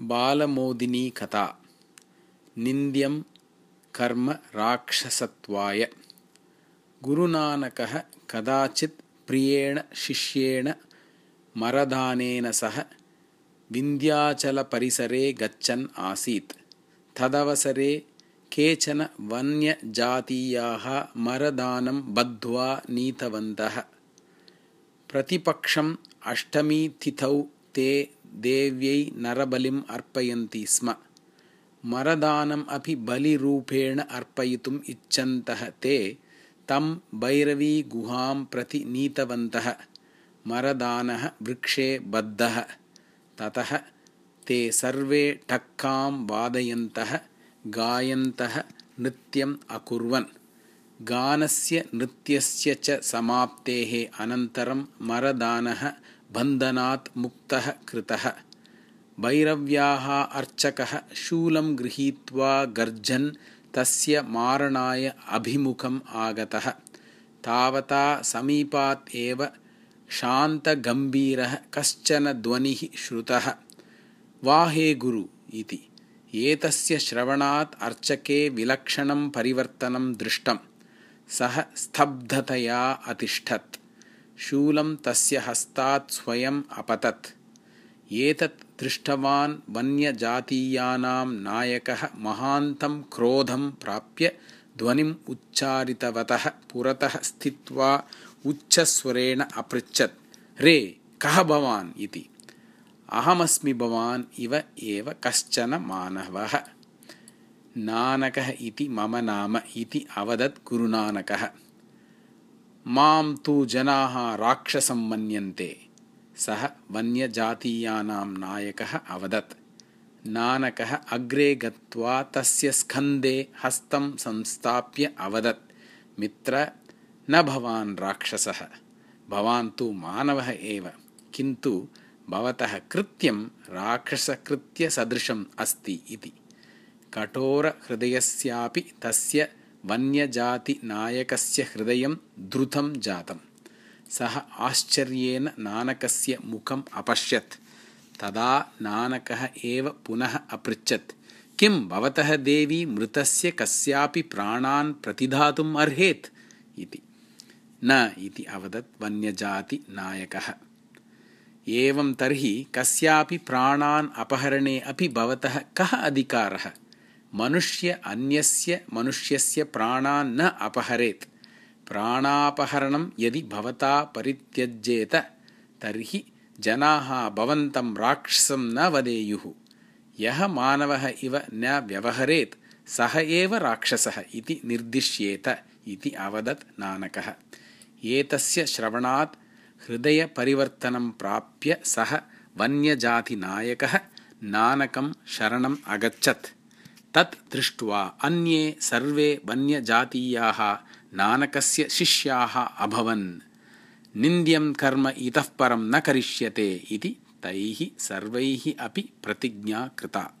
बालमोदिनी कथा। निन्द्यं कर्म राक्षसत्वाय। गुरुनानकः कदाचित् प्रियेण शिष्येण मरदानेन सह विन्ध्याचलपरिसरे गच्छन् आसीत्। तदवसरे केचन वन्यजातीयाः मरदानं बद्ध्वा नीतवन्तः। प्रतिपक्षम् अष्टमीतिथौ ते देव्यै नरबलिम् अर्पयन्ति स्म। मरदानम् अपि बलिरूपेण अर्पयितुम् इच्छन्तः ते तं भैरवीगुहां प्रति नीतवन्तः। मरदानः वृक्षे बद्धः। ततः ते सर्वे टक्कां वादयन्तः गायन्तः नृत्यम् अकुर्वन्। गानस्य नृत्यस्य च समाप्तेः अनन्तरं मरदानः बन्धनात् मुक्तः कृतः। भैरव्याः अर्चकः शूलं गृहीत्वा गर्जन् तस्य मारणाय अभिमुखम् आगतः। तावता समीपात् एव शान्तगम्भीरः कश्चन ध्वनिः श्रुतः। वाहे गुरु इति। एतस्य श्रवणात् अर्चके विलक्षणं परिवर्तनं दृष्टं सः स्तब्धतया अतिष्ठत् शूलं तस्य हस्तात् स्वयम् अपतत्। एतत् दृष्टवान् वन्यजातीयानां नायकः महान्तं क्रोधं प्राप्य ध्वनिम् उच्चारितवतः पुरतः स्थित्वा उच्चस्वरेण अपृच्छत्। रे कः भवान् इति? अहमस्मि भवान् इव एव कश्चन मानवः। नानकः इति मम नाम इति अवदत् गुरुनानकः मां तु जनाः राक्षसं मन्यन्ते। सः वन्यजातीयानां नायकः अवदत्। नानकः अग्रे गत्वा तस्य स्कन्दे हस्तं संस्थाप्य अवदत्। मित्र न भवान् राक्षसः। भवान् तु मानवः एव। किन्तु भवतः कृत्यं राक्षसकृत्यसदृशम् अस्ति इति। कठोरहृदयस्यापि तस्य वन्यजातिनायकस्य हृदयं द्रुतं जातं। सः आश्चर्येण नानकस्य मुखम् अपश्यत्। तदा नानकः एव पुनः अपृच्छत् किं भवतः देवी मृतस्य कस्यापि प्राणान् प्रतिधातुम् अर्हेत् इति। न इति अवदत् वन्यजातिनायकः। एवं तर्हि कस्यापि प्राणान् अपहरणे अपि भवतः कः अधिकारः मनुष्य अन्यस्य मनुष्यस्य प्राणान् न अपहरेत्। प्राणापहरणं यदि भवता परित्यज्येत तर्हि जनाः भवन्तं राक्षसं न वदेयुः। यः मानवः इव न व्यवहरेत् सः एव राक्षसः इति निर्दिश्येत इति अवदत् नानकः। एतस्य श्रवणात् हृदयपरिवर्तनं प्राप्य सः वन्यजातिनायकः नानकं शरणम् अगच्छत् तत् दृष्ट्वा अन्ये सर्वे वन्यजातीयाः नानकस्य शिष्याः अभवन्। निन्द्यं कर्म इतः परं न करिष्यते इति तैः सर्वैः अपि प्रतिज्ञा कृता